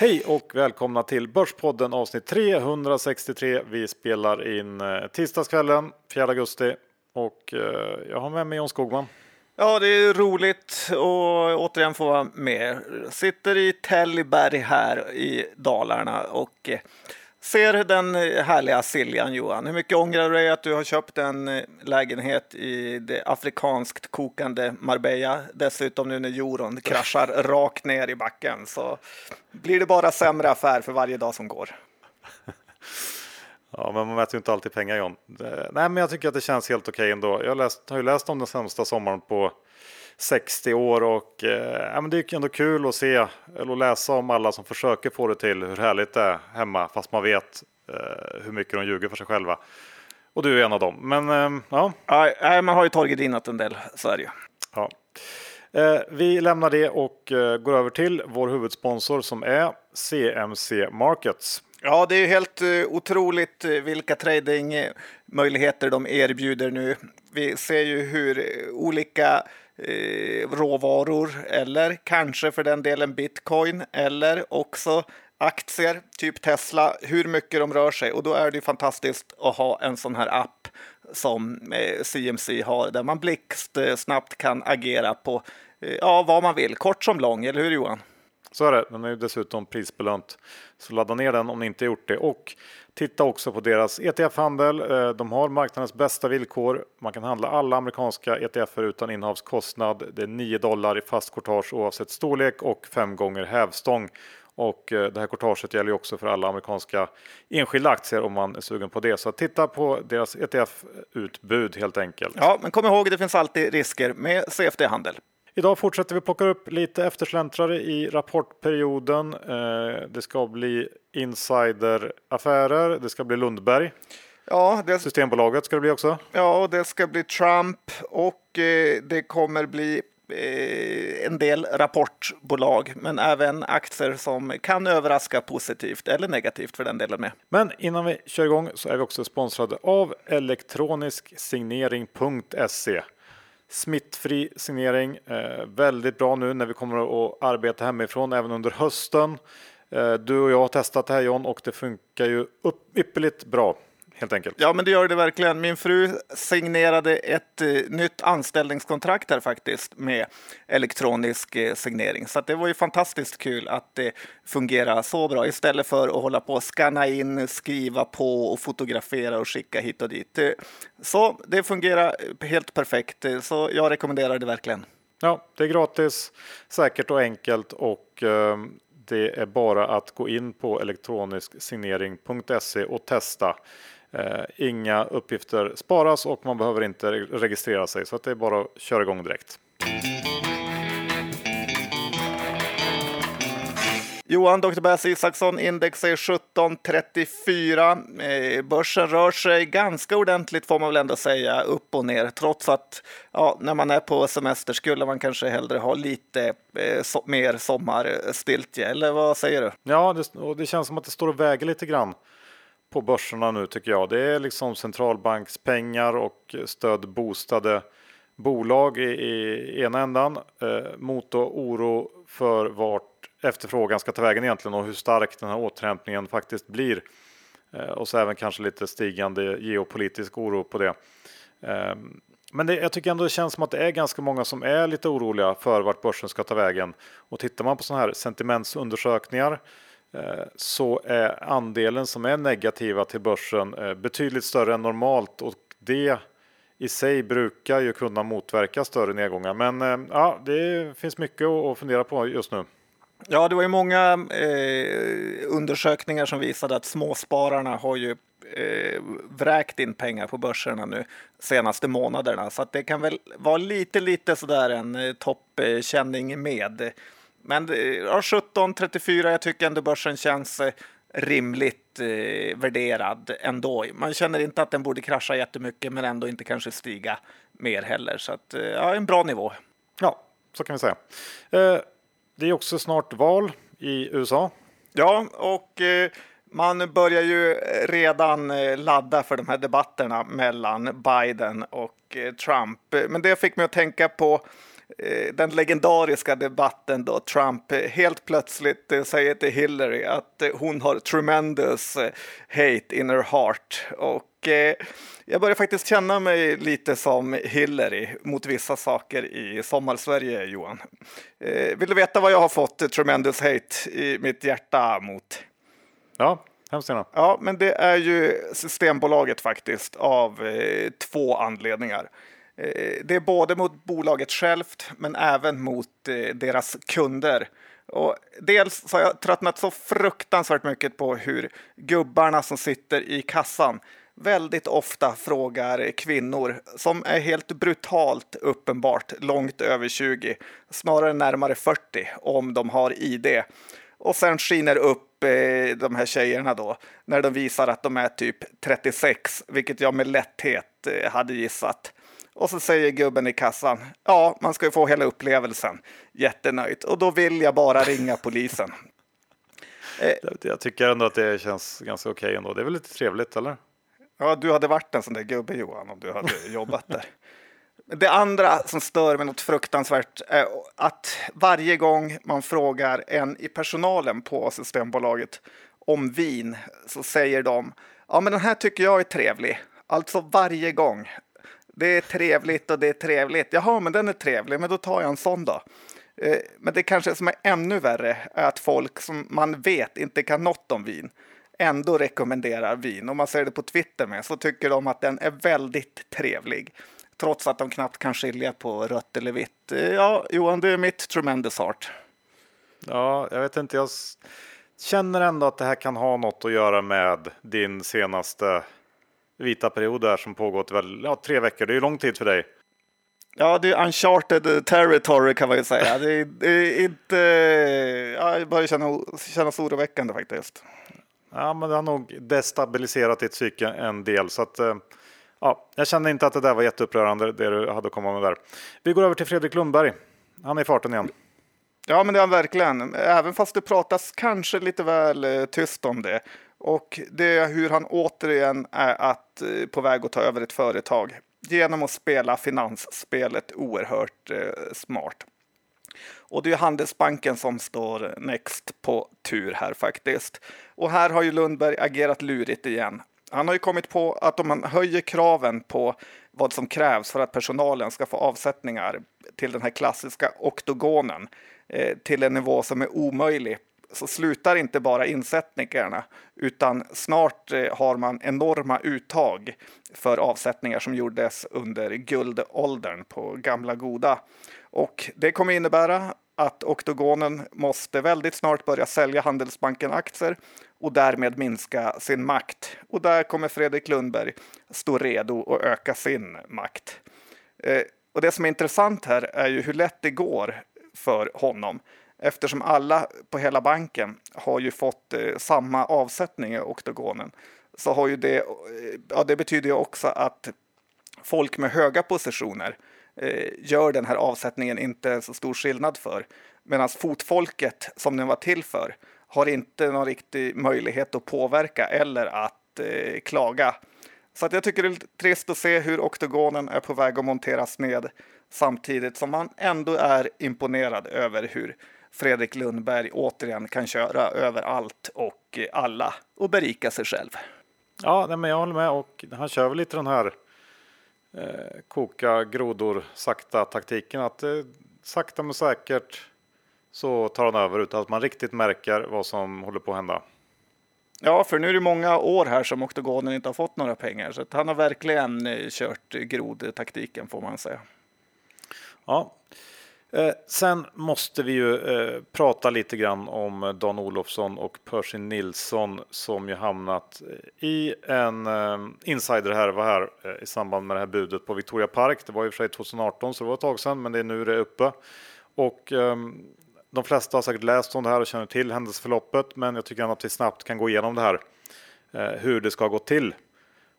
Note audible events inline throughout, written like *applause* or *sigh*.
Hej och välkomna till Börspodden avsnitt 363. Vi spelar in eh, tisdagskvällen 4 augusti och eh, jag har med mig John Skogman. Ja, det är roligt att återigen få vara med. Sitter i Tällberg här i Dalarna och eh, ser den härliga Siljan Johan. Hur mycket ångrar du dig att du har köpt en eh, lägenhet i det afrikanskt kokande Marbella? Dessutom nu när euron kraschar rakt ner i backen så blir det bara sämre affär för varje dag som går. Ja, men man mäter ju inte alltid pengar John. Nej, men jag tycker att det känns helt okej ändå. Jag läst, har ju läst om den sämsta sommaren på 60 år och eh, ja, men det är ändå kul att se eller att läsa om alla som försöker få det till hur härligt det är hemma fast man vet eh, hur mycket de ljuger för sig själva. Och du är en av dem. Men eh, ja. Nej, man har ju torgedinat en del, så är det ju. Ja. Eh, vi lämnar det och eh, går över till vår huvudsponsor som är CMC Markets. Ja, det är helt uh, otroligt vilka tradingmöjligheter de erbjuder nu. Vi ser ju hur uh, Eh, råvaror eller kanske för den delen bitcoin eller också aktier, typ Tesla, hur mycket de rör sig. Och då är det fantastiskt att ha en sån här app som eh, CMC har där man blixtsnabbt eh, kan agera på ja, vad man vill, kort som lång, eller hur Johan? Så är det. Den är ju dessutom prisbelönt. Så ladda ner den om ni inte gjort det. Och titta också på deras ETF-handel. Eh, de har marknadens bästa villkor. Man kan handla alla amerikanska ETFer utan innehavskostnad. Det är 9 dollar i fast courtage oavsett storlek och 5 gånger hävstång. Och eh, det här courtaget gäller också för alla amerikanska enskilda aktier om man är sugen på det. Så titta på deras ETF-utbud helt enkelt. Ja, men kom ihåg, det finns alltid risker med CFD-handel. Idag fortsätter vi plocka upp lite eftersläntrare i rapportperioden. Eh, det ska bli insideraffärer. Det ska bli Lundberg. Ja, det... Systembolaget ska det bli också. Ja, det ska bli Trump och eh, det kommer bli eh, en del rapportbolag, men även aktier som kan överraska positivt eller negativt för den delen med. Men innan vi kör igång så är vi också sponsrade av elektronisksignering.se. Smittfri signering, eh, väldigt bra nu när vi kommer att arbeta hemifrån även under hösten. Eh, du och jag har testat det här John och det funkar ju upp, ypperligt bra helt enkelt. Ja, men det gör det verkligen. Min fru signerade ett eh, nytt anställningskontrakt här faktiskt med elektronisk eh, signering. Så det var ju fantastiskt kul att det fungerar så bra istället för att hålla på och scanna in, skriva på och fotografera och skicka hit och dit. Eh, så det fungerar helt perfekt, eh, så jag rekommenderar det verkligen. Ja, det är gratis, säkert och enkelt och eh, det är bara att gå in på elektronisksignering.se och testa. Eh, inga uppgifter sparas och man behöver inte registrera sig så att det är bara att köra igång direkt. Johan, Dr. Bass Isaksson, index är 1734. Eh, börsen rör sig ganska ordentligt får man väl ändå säga, upp och ner, trots att ja, när man är på semester skulle man kanske hellre ha lite eh, so mer sommarstiltje, eller vad säger du? Ja, det, och det känns som att det står och väger lite grann på börserna nu tycker jag. Det är liksom centralbankspengar och stödboostade bolag i, i ena ändan eh, mot oro för vart efterfrågan ska ta vägen egentligen och hur stark den här återhämtningen faktiskt blir. Eh, och så även kanske lite stigande geopolitisk oro på det. Eh, men det, jag tycker ändå det känns som att det är ganska många som är lite oroliga för vart börsen ska ta vägen. Och tittar man på sådana här sentimentsundersökningar Eh, Eh, så är andelen som är negativa till börsen eh, betydligt större än normalt och det i sig brukar ju kunna motverka större nedgångar. Men eh, ja, det finns mycket att fundera på just nu. Ja, det var ju många eh, undersökningar som visade att småspararna har ju eh, vräkt in pengar på börserna nu senaste månaderna. Så att det kan väl vara lite, lite sådär en toppkänning med. Men ja, 17.34, jag tycker ändå börsen känns eh, rimligt eh, värderad ändå. Man känner inte att den borde krascha jättemycket men ändå inte kanske stiga mer heller. Så att, eh, ja, en bra nivå. Ja, så kan vi säga. Eh, det är också snart val i USA. Ja, och eh, man börjar ju redan eh, ladda för de här debatterna mellan Biden och Trump. Men det fick mig att tänka på eh, den legendariska debatten då Trump helt plötsligt säger till Hillary att hon har tremendous hate in her heart. Och jag börjar faktiskt känna mig lite som Hillary mot vissa saker i Sommarsverige, Johan. Vill du veta vad jag har fått tremendous hate i mitt hjärta mot? Ja, hemskt gärna. Ja, men det är ju Systembolaget faktiskt av eh, två anledningar. Eh, det är både mot bolaget självt, men även mot eh, deras kunder. Och dels så har jag tröttnat så fruktansvärt mycket på hur gubbarna som sitter i kassan väldigt ofta frågar kvinnor som är helt brutalt uppenbart långt över 20, snarare närmare 40, om de har ID. Och sen skiner upp eh, de här tjejerna då när de visar att de är typ 36, vilket jag med lätthet eh, hade gissat. Och så säger gubben i kassan, ja, man ska ju få hela upplevelsen. Jättenöjd. Och då vill jag bara ringa *laughs* polisen. Jag tycker ändå att det känns ganska okej okay ändå. Det är väl lite trevligt, eller? Ja, du hade varit en sån där gubbe Johan om du hade jobbat där. Det andra som stör mig något fruktansvärt är att varje gång man frågar en i personalen på Systembolaget om vin så säger de ja, men den här tycker jag är trevlig. Alltså varje gång. Det är trevligt och det är trevligt. Jaha, men den är trevlig, men då tar jag en sån då. Eh, men det kanske som är ännu värre är att folk som man vet inte kan något om vin ändå rekommenderar vin. Om man ser det på Twitter med så tycker de att den är väldigt trevlig trots att de knappt kan skilja på rött eller vitt. Eh, ja, Johan, det är mitt tremendous heart. Ja, jag vet inte. Jag känner ändå att det här kan ha något att göra med din senaste vita period där som pågått väl ja, tre veckor. Det är ju lång tid för dig. Ja, det är uncharted territory kan man ju säga. Det är, det är inte... Ja, jag börjar känna, kännas oroväckande faktiskt. Ja, men det har nog destabiliserat ditt psyke en del. Så att, eh, Ja, jag kände inte att det där var jätteupprörande det du hade att komma med där. Vi går över till Fredrik Lundberg. Han är i farten igen. Ja, men det är han verkligen. Även fast det pratas kanske lite väl eh, tyst om det. Och det är hur han återigen är att, eh, på väg att ta över ett företag genom att spela finansspelet oerhört eh, smart. Och det är Handelsbanken som står next på tur här faktiskt. Och här har ju Lundberg agerat lurigt igen. Han har ju kommit på att om man höjer kraven på vad som krävs för att personalen ska få avsättningar till den här klassiska oktogonen eh, till en nivå som är omöjlig så slutar inte bara insättningarna utan snart eh, har man enorma uttag för avsättningar som gjordes under guldåldern på gamla goda. Och det kommer innebära att oktogonen måste väldigt snart börja sälja Handelsbanken-aktier och därmed minska sin makt. Och där kommer Fredrik Lundberg stå redo att öka sin makt. Eh, och det som är intressant här är ju hur lätt det går för honom eftersom alla på hela banken har ju fått eh, samma avsättning i oktogonen. Så har ju det, eh, ja, det betyder ju också att folk med höga positioner eh, gör den här avsättningen inte så stor skillnad för. Medan fotfolket som den var till för har inte någon riktig möjlighet att påverka eller att eh, klaga. Så att jag tycker det är trist att se hur oktogonen är på väg att monteras ned samtidigt som man ändå är imponerad över hur Fredrik Lundberg återigen kan köra över allt och alla och berika sig själv. Ja, nej, men jag håller med och han kör väl lite den här eh, koka grodor sakta taktiken att eh, sakta men säkert så tar han över utan att man riktigt märker vad som håller på att hända. Ja, för nu är det många år här som oktogonen inte har fått några pengar, så han har verkligen eh, kört grodtaktiken får man säga. Ja, eh, sen måste vi ju eh, prata lite grann om Dan Olofsson och Percy Nilsson som ju hamnat eh, i en eh, här, eh, i samband med det här budet på Victoria Park. Det var i och för sig 2018 så det var ett tag sedan, men det är nu det är uppe. Och ehm, de flesta har säkert läst om det här och känner till händelseförloppet, men jag tycker att vi snabbt kan gå igenom det här, eh, hur det ska gå till.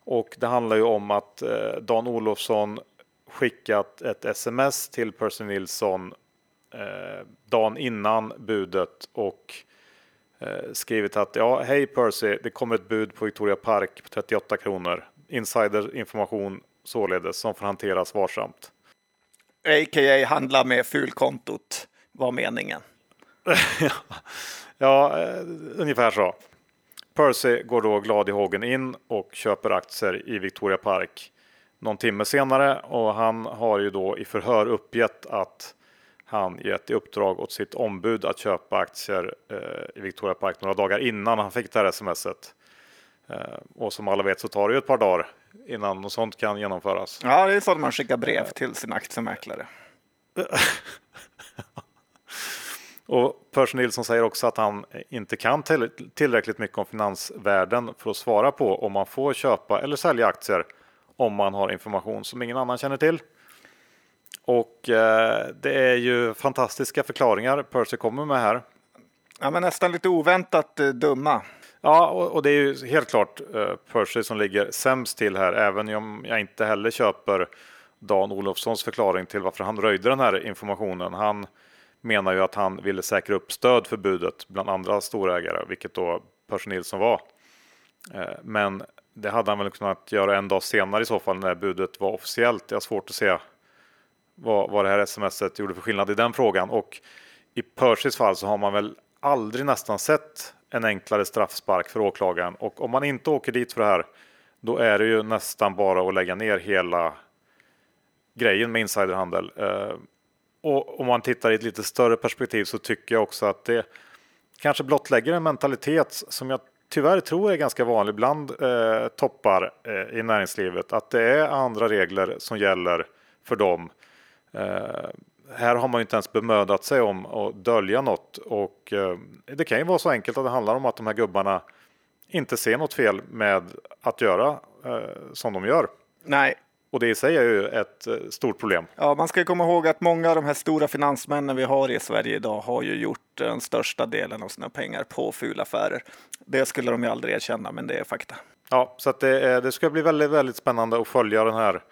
Och det handlar ju om att eh, Dan Olofsson skickat ett sms till Percy Nilsson eh, dagen innan budet och skrivit att ja, hej Percy, det kommer ett bud på Victoria Park på 38 kronor. Insiderinformation således som får hanteras varsamt. a.k.a. handla med fulkontot var meningen. *laughs* ja, eh, ungefär så. Percy går då glad i hågen in och köper aktier i Victoria Park någon timme senare och han har ju då i förhör uppgett att han gett i uppdrag åt sitt ombud att köpa aktier eh, i Victoria Park några dagar innan han fick det här smset. Eh, och som alla vet så tar det ju ett par dagar innan något sånt kan genomföras. Ja, det är så att man skickar brev till sin aktiemäklare. *laughs* och Percy Nilsson säger också att han inte kan tillräckligt mycket om finansvärlden för att svara på om man får köpa eller sälja aktier om man har information som ingen annan känner till. Och eh, det är ju fantastiska förklaringar Percy kommer med här. Ja, men nästan lite oväntat eh, dumma. Ja, och, och, det är ju helt klart eh, Percy som ligger sämst till här, även om jag inte heller köper Dan Olofssons förklaring till varför han röjde den här informationen. Han menar ju att han ville säkra upp stöd för budet bland andra storägare, vilket då Percy Nilsson var. Eh, men det hade han väl kunnat göra en dag senare i så fall när budet var officiellt. Jag har svårt att se vad, vad det här smset gjorde för skillnad i den frågan. Och i Percys fall så har man väl aldrig nästan sett en enklare straffspark för åklagaren. Och om man inte åker dit för det här, då är det ju nästan bara att lägga ner hela grejen med insiderhandel. Eh, och om man tittar i ett lite större perspektiv så tycker jag också att det kanske blottlägger en mentalitet som jag tyvärr tror jag är ganska vanlig bland eh, toppar eh, i näringslivet. Att det är andra regler som gäller för dem. Eh, här har man inte ens bemödat sig om att dölja något och eh, det kan ju vara så enkelt att det handlar om att de här gubbarna inte ser något fel med att göra eh, som de gör. Nej, och det i sig är ju ett eh, stort problem. Ja, man ska komma ihåg att många av de här stora finansmännen vi har i Sverige idag har ju gjort den största delen av sina pengar på fulaffärer. Det skulle de ju aldrig erkänna, men det är fakta. Ja, så det, det ska bli väldigt, väldigt spännande att följa den här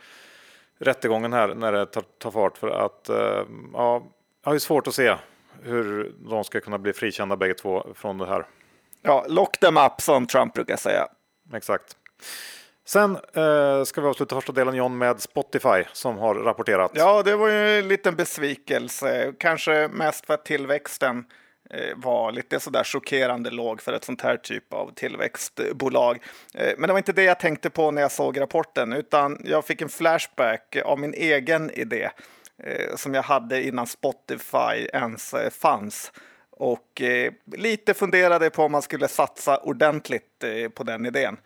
rättegången här när det tar, tar fart för att eh, ja, jag har ju svårt att se hur de ska kunna bli frikända bägge två från det här. Ja, lock them up som Trump brukar säga. Exakt. Sen eh, ska vi avsluta första delen John med Spotify som har rapporterat. Ja, det var ju en liten besvikelse, kanske mest för att tillväxten eh, var lite sådär chockerande låg för ett sånt här typ av tillväxtbolag. Eh, men det var inte det jag tänkte på när jag såg rapporten, utan jag fick en flashback av min egen idé eh, som jag hade innan Spotify ens fanns. Och lite funderade på om man skulle satsa ordentligt på den idén.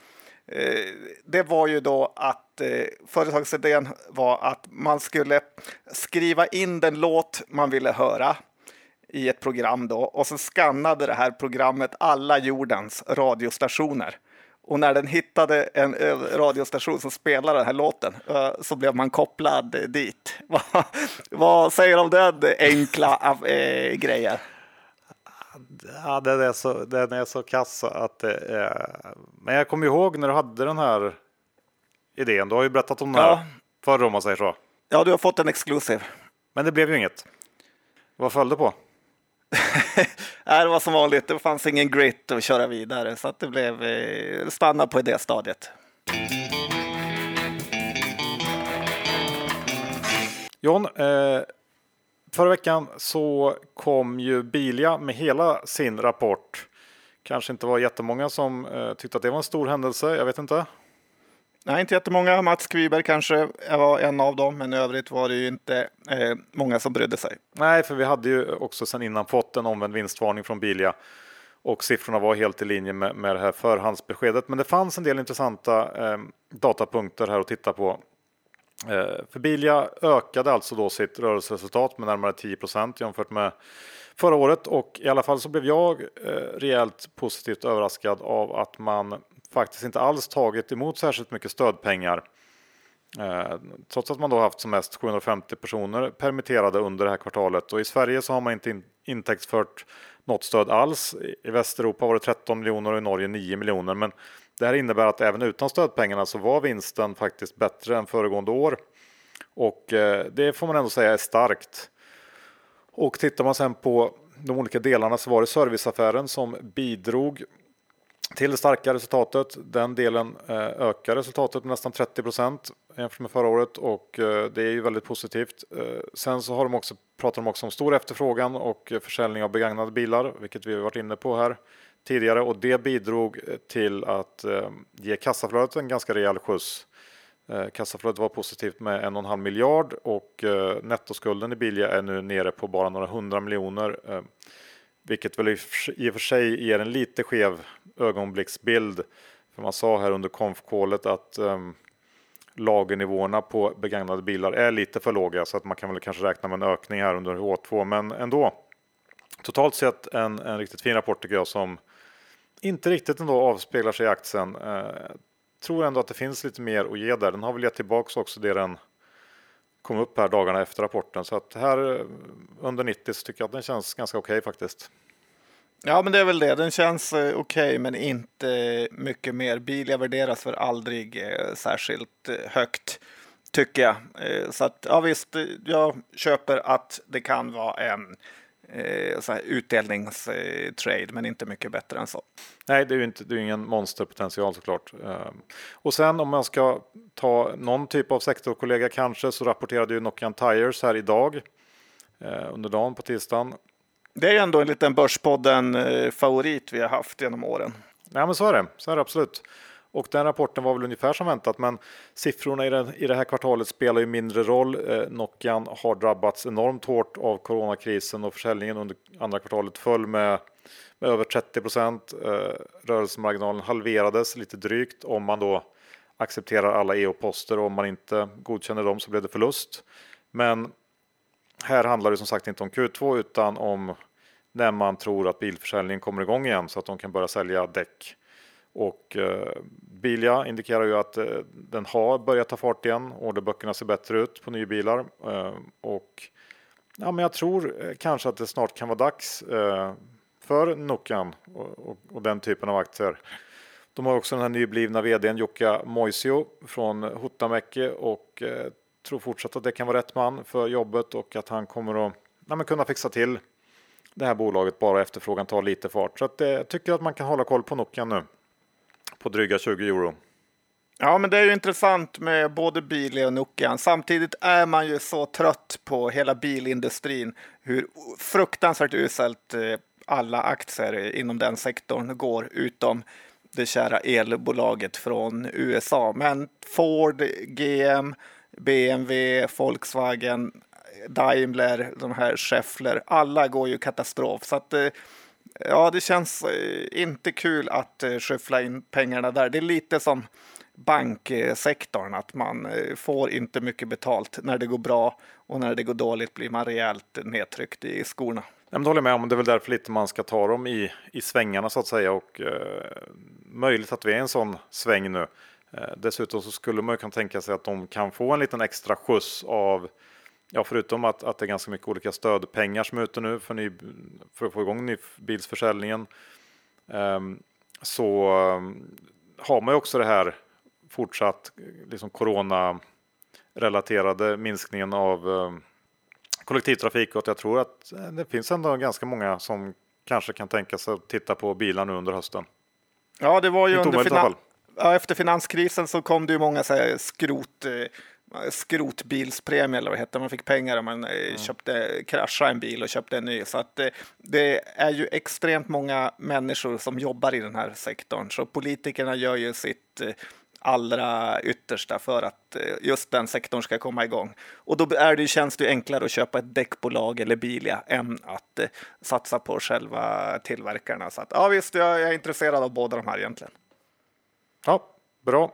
Eh, det var ju då att eh, företagsidén var att man skulle skriva in den låt man ville höra i ett program då och sen skannade det här programmet alla jordens radiostationer. Och när den hittade en radiostation som spelade den här låten så blev man kopplad dit. *laughs* Vad säger du om den enkla äh, grejen? Ja, den är så, den är så kass att det är... Men jag kommer ihåg när du hade den här idén. Du har ju berättat om den här förr om man säger så. Ja, du har fått en exklusiv. Men det blev ju inget. Vad föll det på? *laughs* Nej, det var som vanligt. Det fanns ingen grit att köra vidare så att det blev eh, stanna på det stadiet. John, eh, Förra veckan så kom ju Bilia med hela sin rapport. Kanske inte var jättemånga som eh, tyckte att det var en stor händelse. Jag vet inte. Nej, inte jättemånga. Mats Kviberg kanske var en av dem, men i övrigt var det ju inte eh, många som brydde sig. Nej, för vi hade ju också sedan innan fått en omvänd vinstvarning från Bilia och siffrorna var helt i linje med, med det här förhandsbeskedet. Men det fanns en del intressanta eh, datapunkter här att titta på. Eh, för Bilia ökade alltså då sitt rörelseresultat med närmare 10% jämfört med förra året och i alla fall så blev jag eh, rejält positivt överraskad av att man faktiskt inte alls tagit emot särskilt mycket stödpengar. Eh, trots att man då haft som mest 750 personer permitterade under det här kvartalet och i Sverige så har man inte intäktsfört något stöd alls. I Västeuropa var det 13 miljoner och i Norge 9 miljoner men det här innebär att även utan stödpengarna så var vinsten faktiskt bättre än föregående år. Och eh, det får man ändå säga är starkt. Och tittar man sen på de olika delarna så var det serviceaffären som bidrog till det starka resultatet. Den delen eh, ökar resultatet med nästan 30 procent jämfört med förra året och eh, det är ju väldigt positivt. Sen så har de också, pratar de också om stor efterfrågan och försäljning av begagnade bilar, vilket vi har varit inne på här tidigare och det bidrog eh, till att eh, ge kassaflödet en ganska rejäl skjuts. Eh, kassaflödet var positivt med en och en halv miljard och nettoskulden i Bilia är nu nere på bara några hundra miljoner. Vilket väl i och för sig ger en lite skev ögonblicksbild. För man sa här under konfkålet att um, lagernivåerna på begagnade bilar är lite för låga så att man kan väl kanske räkna med en ökning här under H2 men ändå. Totalt sett en, en riktigt fin rapport tycker jag som inte riktigt ändå avspeglar sig i aktien. Eh, tror ändå att det finns lite mer att ge där. Den har väl gett tillbaks också det den kom upp här dagarna efter rapporten. Så att här eh, under 90 så tycker jag att den känns ganska okej okay, faktiskt. Ja, men det är väl det. Den känns eh, okej, okay, men inte mycket mer. Bilia värderas för aldrig eh, särskilt eh, högt, tycker jag. Så att ja, visst, jag köper att det kan vara en eh, utdelningstrade, men inte mycket bättre än så. Nej, det är ju inte, det är ingen monsterpotential såklart. Eh, och sen om man ska ta någon typ av sektorkollega kanske så rapporterade ju Nokian Tires här idag eh, under dagen på tisdagen. Det är ju ändå en liten Börspodden eh, favorit vi har haft genom åren. Ja, men så är det. Så är det absolut. Och den rapporten var väl ungefär som väntat, men siffrorna i, den, i det här kvartalet spelar ju mindre roll. Eh, Nokian har drabbats enormt hårt av coronakrisen och försäljningen under andra kvartalet föll med, med över 30 procent. Eh, rörelsemarginalen halverades lite drygt om man då accepterar alla EU-poster och om man inte godkänner dem så blev det förlust. Men här handlar det som sagt inte om Q2 utan om när man tror att bilförsäljningen kommer igång igen så att de kan börja sälja däck och eh, Bilia indikerar ju att eh, den har börjat ta fart igen. Orderböckerna ser bättre ut på nybilar eh, och ja, men jag tror eh, kanske att det snart kan vara dags eh, för Nokian och, och, och, den typen av aktier. De har också den här nyblivna vdn Jukka Moisio från Huttamäki och eh, tror fortsatt att det kan vara rätt man för jobbet och att han kommer att ja, kunna fixa till det här bolaget bara efterfrågan tar lite fart. Så att, jag tycker att man kan hålla koll på Nokian nu på dryga 20 euro. Ja, men det är ju intressant med både Bilia och Nokian. Samtidigt är man ju så trött på hela bilindustrin, hur fruktansvärt uselt eh, alla aktier inom den sektorn går, utom det kära elbolaget från USA. Men Ford, GM, BMW, Volkswagen, Daimler, de här Scheffler, alla går ju katastrof. Så att eh, Ja, det känns eh, inte kul att eh, skyffla in pengarna där. Det är lite som banksektorn, att man eh, får inte mycket betalt när det går bra och när det går dåligt blir man rejält nedtryckt i skorna. Jag håller med om det är väl därför lite man ska ta dem i, i svängarna så att säga och eh, möjligt att vi är en sån sväng nu. Eh, dessutom så skulle man kunna tänka sig att de kan få en liten extra skjuts av Ja, förutom att, att det är ganska mycket olika stödpengar som är ute nu för, ny, för att få igång nybilsförsäljningen um, så um, har man ju också det här fortsatt liksom corona-relaterade minskningen av um, kollektivtrafik och att jag tror att eh, det finns ändå ganska många som kanske kan tänka sig att titta på bilar nu under hösten. Ja, det var ju under finan ja, efter finanskrisen så kom det ju många så här, skrot eh, skrotbilspremie eller vad heter Man fick pengar om man mm. köpte, kraschade en bil och köpte en ny. Så att det, det, är ju extremt många människor som jobbar i den här sektorn. Så politikerna gör ju sitt eh, allra yttersta för att eh, just den sektorn ska komma igång. Och då är det, känns det enklare att köpa ett däckbolag eller Bilia än att satsa på själva tillverkarna. Så att, ja, visst, jag är intresserad av båda de här egentligen. Ja, bra.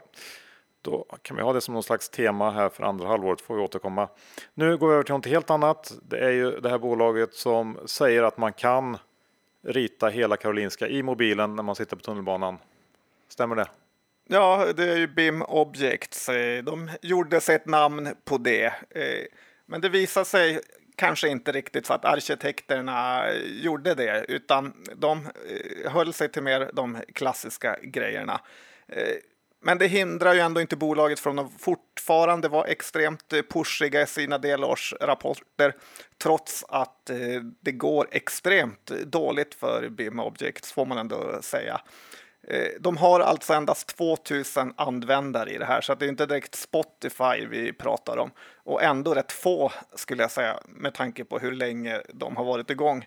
Då kan vi ha det som någon slags tema här för andra halvåret får vi återkomma. Nu går vi över till något helt annat. Det är ju det här bolaget som säger att man kan rita hela Karolinska i mobilen när man sitter på tunnelbanan. Stämmer det? Ja, det är ju BIM Objects. Eh, de gjorde sig ett namn på det. Eh, men det visade sig kanske inte riktigt så att arkitekterna gjorde det, utan de eh, höll sig till mer de klassiska grejerna. Men det hindrar ju ändå inte bolaget från att fortfarande vara extremt eh, pushiga i sina delårsrapporter trots att eh, det går extremt dåligt för BIM Objects får man ändå säga. Eh, de har alltså endast 2000 användare i det här, så det är inte direkt Spotify vi pratar om. Och ändå rätt få skulle jag säga, med tanke på hur länge de har varit igång.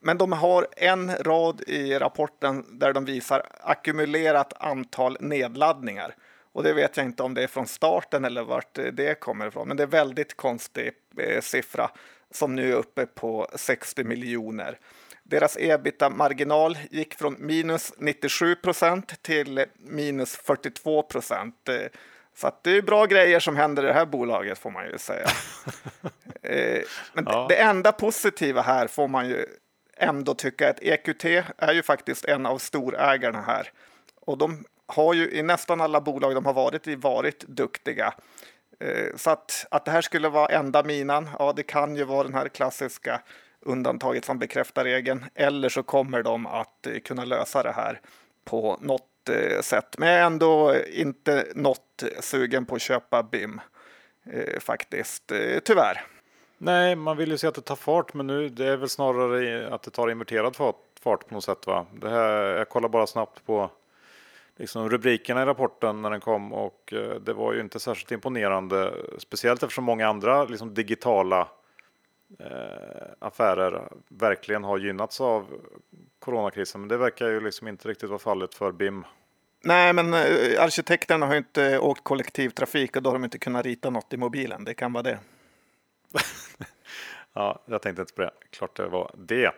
Men de har en rad i rapporten där de visar ackumulerat antal nedladdningar. Och det vet jag inte om det är från starten eller vart det kommer ifrån, men det är väldigt konstig eh, siffra som nu är uppe på 60 miljoner. Deras ebita-marginal gick från minus 97 procent till minus 42 procent. Eh, så det är bra grejer som händer i det här bolaget får man ju säga. *laughs* Eh, men ja. det enda positiva här får man ju ändå tycka att EQT är ju faktiskt en av storägarna här. Och de har ju i nästan alla bolag de har varit i varit duktiga. Eh, så att, att det här skulle vara enda minan, ja det kan ju vara den här klassiska undantaget som bekräftar regeln. Eller så kommer de att eh, kunna lösa det här på något eh, sätt. Men jag är ändå inte något sugen på att köpa BIM faktiskt, tyvärr. Nej, man vill ju se att det tar fart, men nu det är väl snarare att det tar inverterad fart, fart på något sätt. Va? Det här, jag kollar bara snabbt på liksom rubrikerna i rapporten när den kom och eh, det var ju inte särskilt imponerande. Speciellt eftersom många andra liksom, digitala eh, affärer verkligen har gynnats av coronakrisen. Men det verkar ju liksom inte riktigt vara fallet för BIM. Nej, men eh, arkitekterna har ju inte åkt kollektivtrafik och då har de inte kunnat rita något i mobilen. Det kan vara det. *laughs* ja, jag tänkte inte på det. Klart det var det.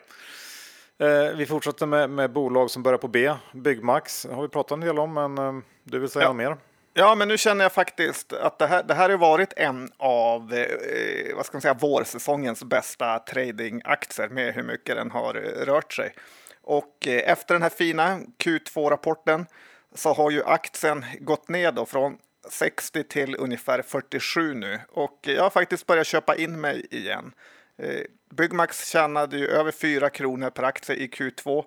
Eh, vi fortsätter med, med, bolag som börjar på B. Byggmax har vi pratat en del om, men eh, du vill säga ja. mer? Ja, men nu känner jag faktiskt att det här, det här har varit en av eh, vad ska man säga, vårsäsongens bästa tradingaktier med hur mycket den har eh, rört sig. Och eh, efter den här fina Q2-rapporten så har ju aktien gått ner då från 60 till ungefär 47 nu och jag har faktiskt börjat köpa in mig igen. Eh, Byggmax tjänade ju över 4 kronor per aktie i Q2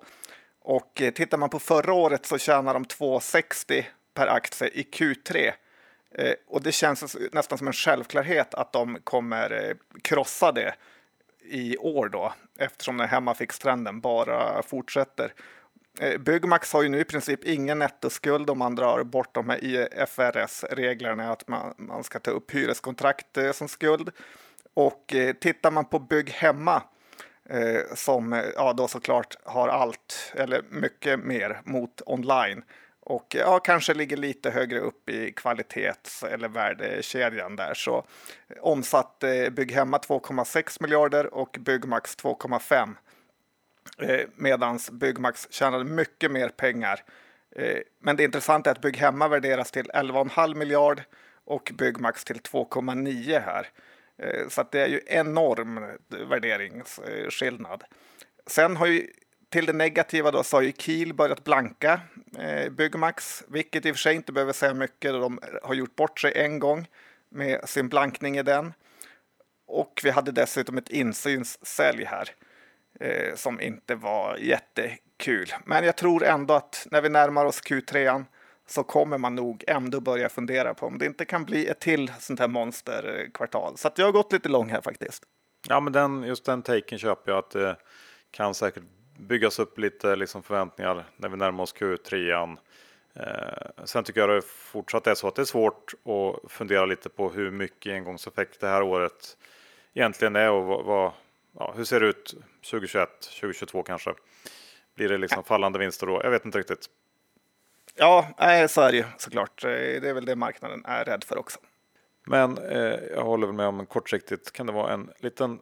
och eh, tittar man på förra året så tjänar de 2,60 per aktie i Q3. Eh, och det känns nästan som en självklarhet att de kommer krossa det i år då eftersom den hemmafixtrenden bara fortsätter. Eh, Byggmax har ju nu i princip ingen nettoskuld om man drar bort de här IFRS-reglerna att man, man ska ta upp hyreskontrakt eh, som skuld. Och eh, tittar man på Bygg hemma eh, som eh, ja, då såklart har allt eller mycket mer mot online och ja, kanske ligger lite högre upp i kvalitets eller värdekedjan där. Så omsatte Bygg hemma 2,6 miljarder och Byggmax 2,5 Eh, medans Byggmax tjänade mycket mer pengar. Eh, men det intressanta är att Bygghemma värderas till 11,5 miljard och Byggmax till 2,9 här. Eh, så det är ju enorm eh, värderingsskillnad. Sen har ju till det negativa då så har ju Kiel börjat blanka Byggmax, vilket i och för sig inte behöver säga mycket. De har gjort bort sig en gång med sin blankning i den. Och vi hade dessutom ett insynssälj här eh, som inte var jättekul. Men jag tror ändå att när vi närmar oss Q3 så kommer man nog ändå börja fundera på om det inte kan bli ett till sånt här monsterkvartal. Så att jag har gått lite lång här faktiskt. Ja, men den, just den taken köper jag att det kan säkert byggas upp lite liksom förväntningar när vi närmar oss Q3. Eh, sen tycker jag det fortsatt är så att det är svårt att fundera lite på hur mycket engångseffekt det här året egentligen är och vad, vad ja, hur ser det ut 2021, 2022 kanske? Blir det liksom fallande vinster då? Jag vet inte riktigt. Ja, så är det ju såklart. Eh, det är väl det marknaden är rädd för också. Men eh, jag håller väl med om kortsiktigt kan det vara en liten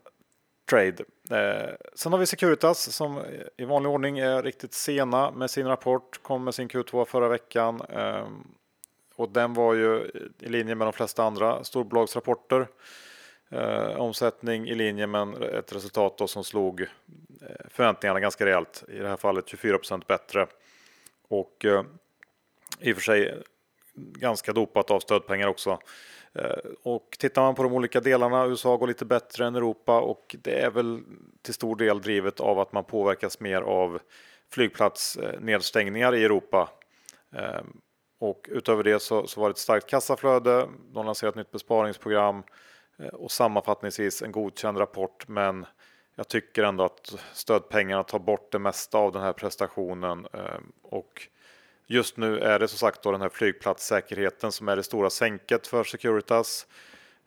trade. Eh, sen har vi Securitas som i vanlig ordning är riktigt sena med sin rapport. Kom med sin Q2 förra veckan. Eh, och den var ju i linje med de flesta andra storbolagsrapporter. Eh, omsättning i linje med ett resultat som slog eh, förväntningarna ganska rejält. I det här fallet 24% bättre. Och eh, i och för sig eh, ganska dopat av stödpengar också. Eh, och tittar man på de olika delarna, USA går lite bättre än Europa och det är väl till stor del drivet av att man påverkas mer av flygplatsnedstängningar eh, i Europa. Eh, och utöver det så, så var det ett starkt kassaflöde, de lanserade ett nytt besparingsprogram Eh, och sammanfattningsvis en godkänd rapport men jag tycker ändå att stödpengarna tar bort det mesta av den här prestationen ehm, och Just nu är det som sagt då den här flygplatssäkerheten som är det stora sänket för Securitas.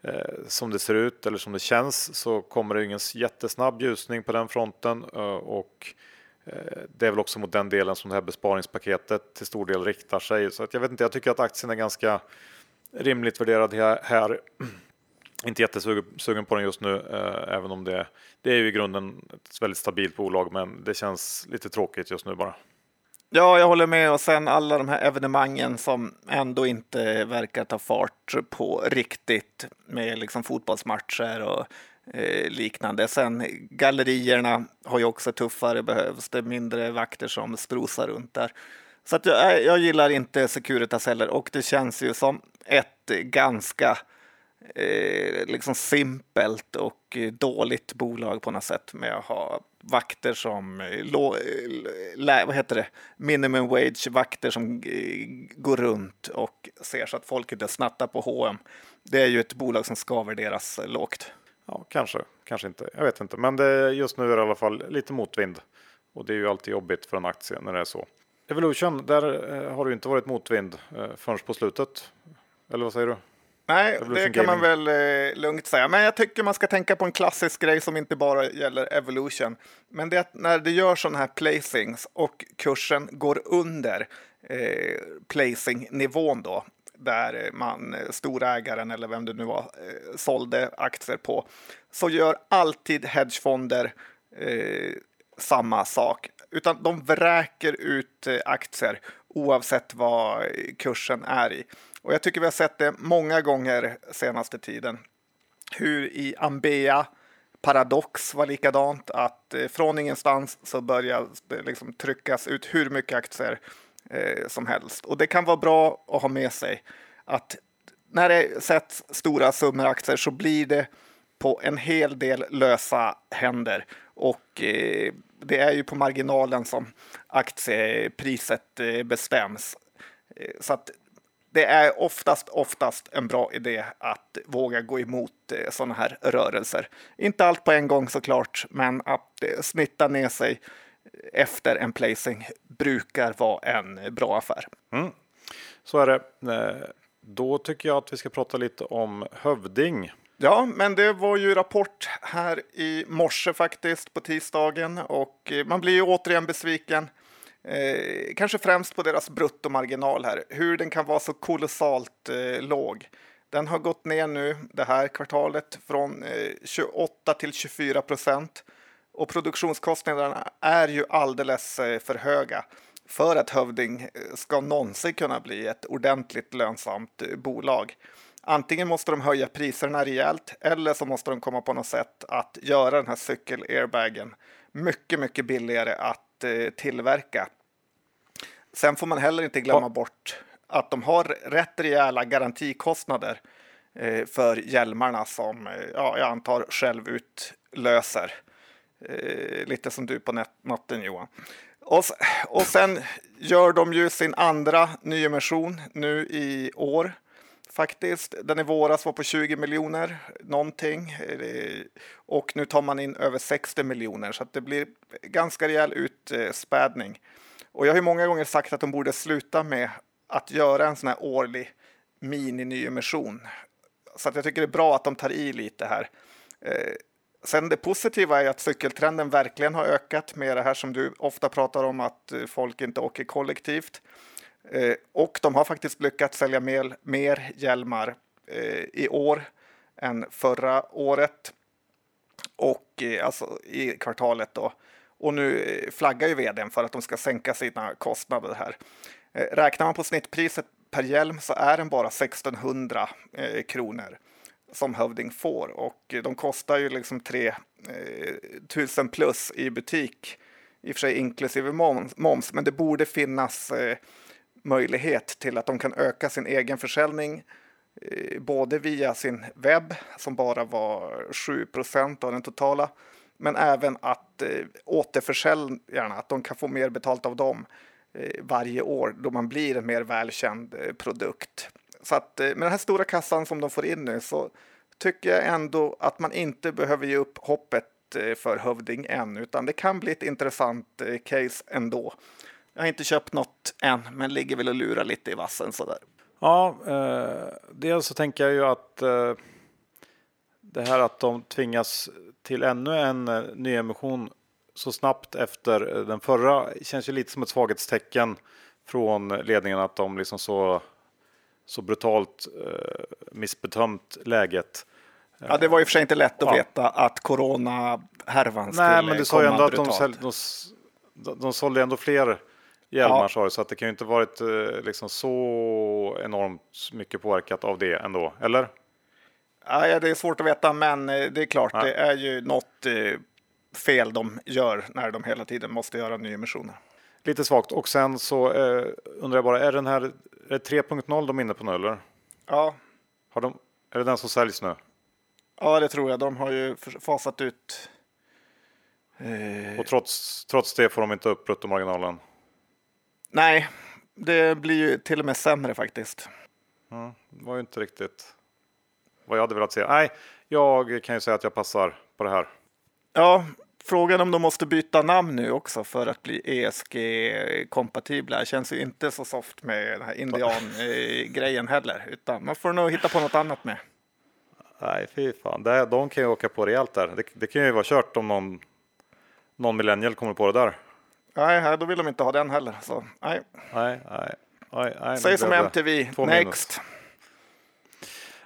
Eh, som det ser ut eller som det känns så kommer det ingen jättesnabb ljusning på den fronten eh, och det är väl också mot den delen som det här besparingspaketet till stor del riktar sig. Så att jag vet inte, jag tycker att aktien är ganska rimligt värderad här. Inte jättesugen på den just nu, eh, även om det, det är ju i grunden ett väldigt stabilt bolag, men det känns lite tråkigt just nu bara. Ja, jag håller med. Och sen alla de här evenemangen som ändå inte verkar ta fart på riktigt med liksom fotbollsmatcher och eh, liknande. Sen gallerierna har ju också tuffare, behövs det mindre vakter som strosar runt där. Så att jag, jag gillar inte Securitas heller och det känns ju som ett ganska eh, liksom simpelt och dåligt bolag på något sätt med att ha vakter som eh, eh, vad heter det? minimum wage vakter som eh, går runt och ser så att folk inte snattar på H&M. Det är ju ett bolag som ska värderas lågt. Ja, kanske, kanske inte. Jag vet inte, men det, just nu är det i alla fall lite motvind och det är ju alltid jobbigt för en aktie när det är så. Evolution, där har det inte varit motvind förrän på slutet. Eller vad säger du? Nej, det kan man väl eh, lugnt säga. Men jag tycker man ska tänka på en klassisk grej som inte bara gäller Evolution. Men det är att när det gör sådana här placings och kursen går under eh, placing-nivån då, där man, eh, storägaren eller vem det nu var, eh, sålde aktier på, så gör alltid hedgefonder eh, samma sak. Utan de vräker ut eh, aktier oavsett vad kursen är i. Och jag tycker vi har sett det många gånger senaste tiden. Hur i Ambea Paradox var likadant, att eh, från ingenstans så börjar det liksom tryckas ut hur mycket aktier eh, som helst. Och det kan vara bra att ha med sig att när det sätts stora summor aktier så blir det på en hel del lösa händer. Och eh, det är ju på marginalen som aktiepriset eh, bestäms. Eh, så att det är oftast, oftast en bra idé att våga gå emot eh, sådana här rörelser. Inte allt på en gång såklart, men att eh, snitta ner sig efter en placing brukar vara en bra affär. Mm. Så är det. Eh, då tycker jag att vi ska prata lite om Hövding. Ja, men det var ju rapport här i morse faktiskt på tisdagen och man blir ju återigen besviken. Eh, kanske främst på deras bruttomarginal här, hur den kan vara så kolossalt eh, låg. Den har gått ner nu det här kvartalet från eh, 28 till 24 procent och produktionskostnaderna är ju alldeles eh, för höga för att Hövding eh, ska någonsin kunna bli ett ordentligt lönsamt eh, bolag. Antingen måste de höja priserna rejält eller så måste de komma på något sätt att göra den här cykel-airbagen mycket, mycket billigare att Eh, tillverka. Sen får man heller inte glömma bort att de har rätt rejäla garantikostnader eh, för hjälmarna som eh, ja, jag antar självutlöser. Lite som du på natten Johan. Och, och sen gör de ju sin andra nyemission nu i år faktiskt. Den i våras var på 20 miljoner någonting eh, och nu tar man in över 60 miljoner så att det blir ganska rejäl utspädning. Och jag har ju många gånger sagt att de borde sluta med att göra en sån här årlig mini-nyemission. Så att jag tycker det är bra att de tar i lite här. Eh, sen det positiva är att cykeltrenden verkligen har ökat med det här som du ofta pratar om att eh, folk inte åker kollektivt. Eh, och de har faktiskt lyckats sälja mer, mer hjälmar eh, i år än förra året. Och eh, alltså i kvartalet då. Och nu eh, flaggar ju vdn för att de ska sänka sina kostnader här. Eh, räknar man på snittpriset per hjälm så är den bara 1600 eh, kronor som Hövding får och de kostar ju liksom 3000 plus i butik i och för sig inklusive moms, men det borde finnas möjlighet till att de kan öka sin egen försäljning eh, både via sin webb som bara var 7% av den totala men även att eh, återförsäljarna, att de kan få mer betalt av dem eh, varje år då man blir en mer välkänd eh, produkt. Så att eh, med den här stora kassan som de får in nu så tycker jag ändå att man inte behöver ge upp hoppet eh, för Hövding än, utan det kan bli ett intressant case ändå. Jag har inte köpt något än, men ligger väl och lurar lite i vassen sådär. Ja, eh, dels så tänker jag ju att eh, det här att de tvingas till ännu en eh, nyemission så snabbt efter eh, den förra känns ju lite som ett svaghetstecken från ledningen att de liksom så, så brutalt eh, missbedömt läget. Ja, det var och för sig inte lätt att Ja. veta att corona-härvan skulle Nej, men du sa ju ändå att de, brutalt. de, de sålde ändå fler hjälmar Ja. så att det kan ju inte varit eh, liksom så enormt mycket påverkat av det ändå, eller? Ja, det är svårt att veta, men eh, det är klart, Ja. det är ju något eh, fel de gör när de hela tiden måste göra nyemissioner. Lite svagt. Och sen så eh, undrar jag bara, är den här är det 3.0 de är inne på nu eller? Ja, Har de, är det den som säljs nu? ja, det tror jag. De har ju fasat ut. Eh, Och trots, trots det får de inte upp bruttomarginalen. Nej, det blir ju till och med sämre faktiskt. Mm, det var ju inte riktigt vad jag hade velat se. Nej, jag kan ju säga att jag passar på det här. Ja, frågan om de måste byta namn nu också för att bli ESG-kompatibla känns ju inte så soft med den här indian-grejen heller, utan man får nog hitta på något annat med. Nej, fy fan. Det, de kan ju åka på rejält där. Det, det kan ju vara kört om någon, någon millennial kommer på det där. Nej, då vill de inte ha den heller. Så, nej. Nej, nej. nej, nej Säg som MTV, två minus. next.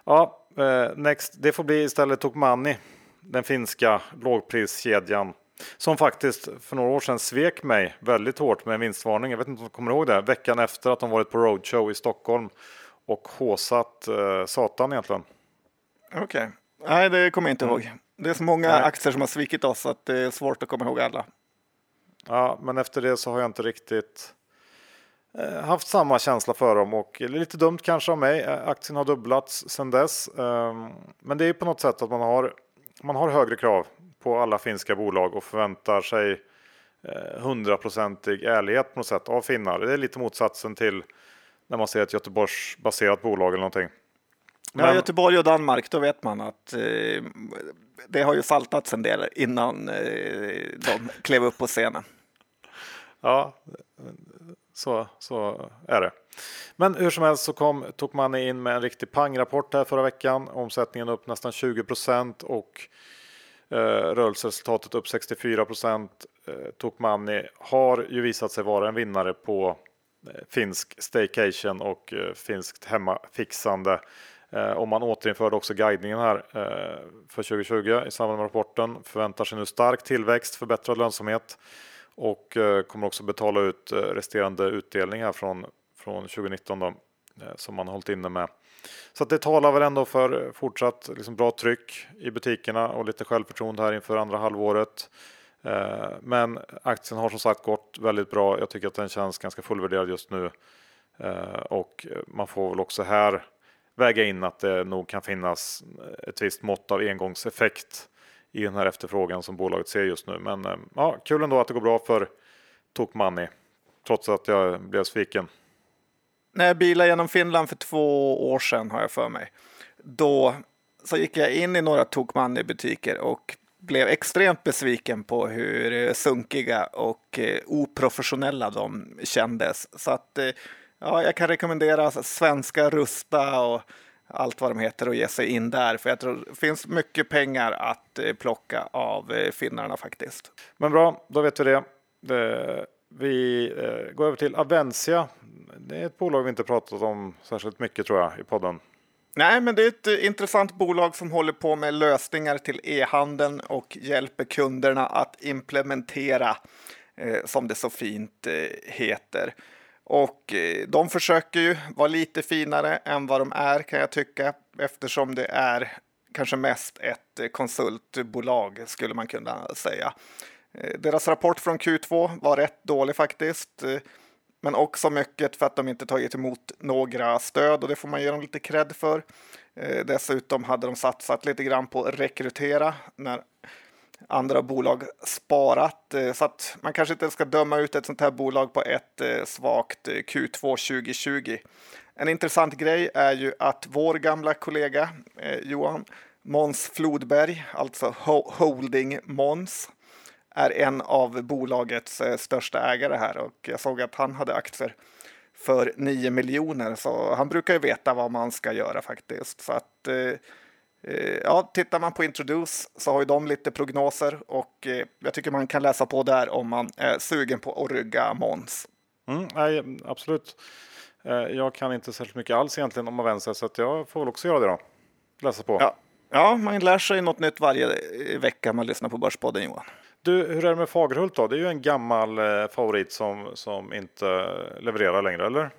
Ja, eh, next. Det får bli istället Tokmanni, den finska lågpriskedjan som faktiskt för några år sedan svek mig väldigt hårt med en vinstvarning. Jag vet inte om du kommer ihåg det? Veckan efter att de varit på roadshow i Stockholm och håsat eh, satan egentligen. Okej. Nej, det kommer jag inte ihåg. Det är så många Nej. aktier som har svikit oss att det är svårt att komma ihåg alla. Ja, men efter det så har jag inte riktigt eh, haft samma känsla för dem och lite dumt kanske av mig. Eh, Aktien har dubblats sedan dess, Ehm, men det är på något sätt att man har man har högre krav på alla finska bolag och förväntar sig eh, hundraprocentig ärlighet på något sätt av finnar. Det är lite motsatsen till när man ser ett Göteborgsbaserat bolag eller någonting. Ja, Men- Göteborg och Danmark, då vet man att eh, det har ju saltats en del innan eh, de klev upp på scenen. Ja, så, så är det. Men hur som helst så kom Tokmanni in med en riktig pangrapport här förra veckan. Omsättningen upp nästan 20 procent och eh, rörelseresultatet upp 64 procent. Eh, Tokmanni har ju visat sig vara en vinnare på eh, finsk staycation och eh, finskt hemmafixande. Eh, och man återinförde också guidningen här eh, för 2020 i samband med rapporten. Förväntar sig nu stark tillväxt, förbättrad lönsamhet och eh, kommer också betala ut eh, resterande utdelning från, från 2019 då, eh, som man har hållit inne med. Så att det talar väl ändå för fortsatt liksom, bra tryck i butikerna och lite självförtroende här inför andra halvåret. Men aktien har som sagt gått väldigt bra. Jag tycker att den känns ganska fullvärderad just nu och man får väl också här väga in att det nog kan finnas ett visst mått av engångseffekt i den här efterfrågan som bolaget ser just nu. Men eh, ja, kul ändå att det går bra för Tokmanni trots att jag blev sviken. När jag bilade genom Finland för två år sedan har jag för mig. Då så gick jag in i några Tokmanni-butiker och blev extremt besviken på hur eh, sunkiga och eh, oprofessionella de kändes. Så att ja, jag kan rekommendera svenska Rusta och allt vad de heter och ge sig in där. För jag tror det finns mycket pengar att eh, plocka av eh, finnarna faktiskt. Men bra, då vet vi det. Eh, vi går över till Avencia. Det är ett bolag vi inte pratat om särskilt mycket tror jag i podden. Nej, men det är ett intressant bolag som håller på med lösningar till e-handeln och hjälper kunderna att implementera, eh, som det så fint eh, heter. Och eh, de försöker ju vara lite finare än vad de är kan jag tycka, eftersom det är kanske mest ett eh, konsultbolag skulle man kunna säga. Eh, deras rapport från Q2 var rätt dålig faktiskt. Men också mycket för att de inte tagit emot några stöd och det får man ge dem lite cred för. Dessutom hade de satsat lite grann på att rekrytera när andra bolag sparat. Eh, så att man kanske inte ska döma ut ett sånt här bolag på ett eh, svagt eh, Q2 2020. En intressant grej är ju att vår gamla kollega Johan Måns Flodberg, alltså Holding Måns, är en av bolagets största ägare här och jag såg att han hade aktier för 9 miljoner så han brukar ju veta vad man ska göra faktiskt. Så att Eh, ja, tittar man på Introduce så har ju de lite prognoser och eh, jag tycker man kan läsa på där om man är sugen på att rygga Måns. Mm, nej, absolut. Eh, jag kan inte särskilt mycket alls egentligen om Avenza så att jag får väl också göra det då. Läsa på. Ja. ja, man lär sig något nytt varje vecka man lyssnar på Börspodden Johan. Du, hur är det med Fagerhult då? Det är ju en gammal favorit som, som inte levererar längre, eller?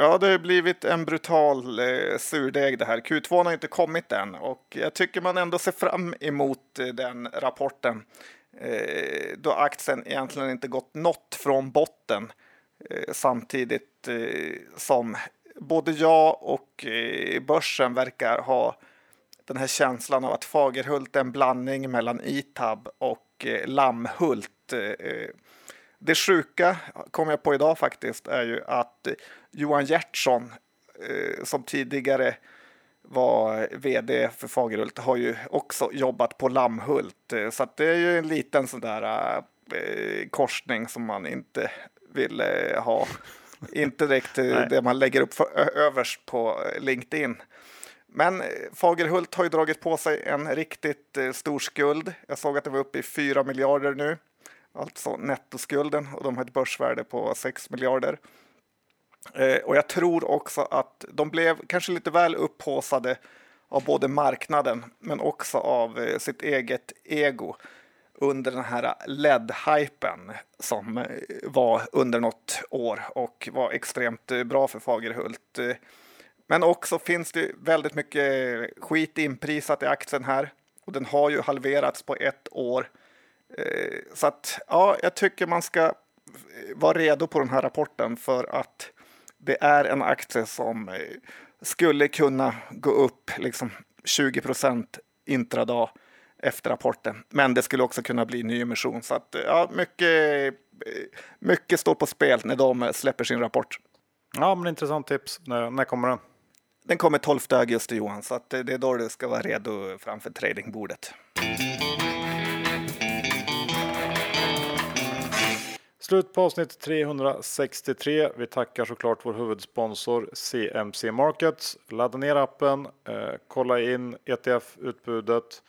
Ja, det har blivit en brutal eh, surdeg det här. Q2 har inte kommit än och jag tycker man ändå ser fram emot eh, den rapporten. Eh, då aktien egentligen inte gått något från botten eh, samtidigt eh, som både jag och eh, börsen verkar ha den här känslan av att Fagerhult är en blandning mellan Itab och eh, Lammhult. Eh, eh, det sjuka, kom jag på idag faktiskt, är ju att Johan Gertsson eh, som tidigare var vd för Fagerhult har ju också jobbat på Lammhult. Eh, så det är ju en liten sån där eh, korsning som man inte vill ha. *laughs* inte direkt det man lägger upp för, överst på LinkedIn. Men Fagerhult har ju dragit på sig en riktigt stor skuld. Jag såg att det var uppe i 4 miljarder nu alltså nettoskulden och de har ett börsvärde på 6 miljarder. Eh, och jag tror också att de blev kanske lite väl upphåsade av både marknaden men också av eh, sitt eget ego under den här LED-hypen som eh, var under något år och var extremt eh, bra för Fagerhult. Eh, men också finns det väldigt mycket skit inprisat i aktien här och den har ju halverats på ett år. Eh, så att ja, jag tycker man ska vara redo på den här rapporten för att det är en aktie som eh, skulle kunna gå upp liksom 20 procent intradag efter rapporten. Men det skulle också kunna bli nyemission så att ja, mycket, mycket står på spel när de släpper sin rapport. Ja, men intressant tips. När, när kommer den? Den kommer 12 augusti Johan, så att det är då du ska vara redo framför tradingbordet. Slut på avsnitt 363. Vi tackar såklart vår huvudsponsor CMC Markets. Ladda ner appen, eh, kolla in ETF-utbudet.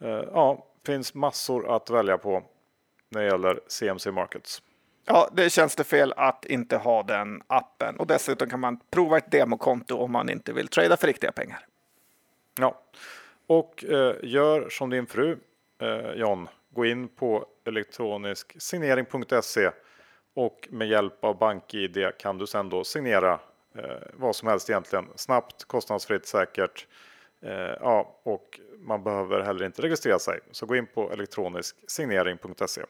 Eh, ja, finns massor att välja på när det gäller CMC Markets. Ja, det känns det fel att inte ha den appen och dessutom kan man prova ett demokonto om man inte vill trada för riktiga pengar. Ja, och eh, gör som din fru eh, John gå in på elektronisk signering.se och med hjälp av BankID kan du sedan då signera eh, vad som helst egentligen snabbt, kostnadsfritt, säkert. Eh, ja, och man behöver heller inte registrera sig. Så gå in på elektronisksignering.se.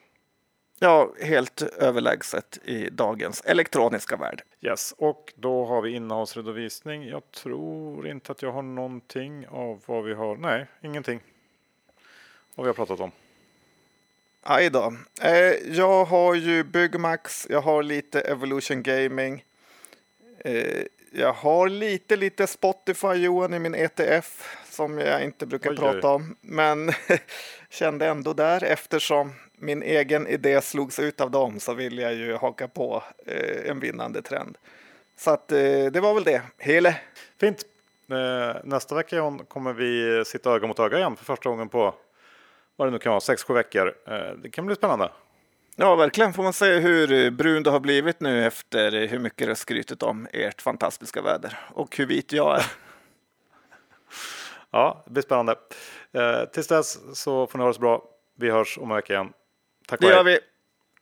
Ja, helt överlägset i dagens elektroniska värld. Yes, och då har vi innehållsredovisning. Jag tror inte att jag har någonting av vad vi har. Nej, ingenting. Vad vi har pratat om. Aj då. Eh, jag har ju Byggmax, jag har lite Evolution Gaming. Eh, jag har lite, lite Spotify Johan i min ETF som jag inte brukar oj, prata om. Men *laughs* kände ändå där eftersom min egen idé slogs ut av dem så vill jag ju haka på eh, en vinnande trend. Så att eh, det var väl det. Hele. Fint. Eh, nästa vecka John kommer vi sitta öga mot öga igen för första gången på vad det nu kan vara, 6-7 veckor. Eh, det kan bli spännande. Ja, verkligen. Får man se hur brun det har blivit nu efter hur mycket det skrytit om ert fantastiska väder och hur vit jag är. *laughs* ja, det blir spännande. Eh, tills dess så får ni ha det så bra. Vi hörs om en vecka igen. Tack och hej. Det gör vi.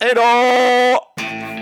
Hej då!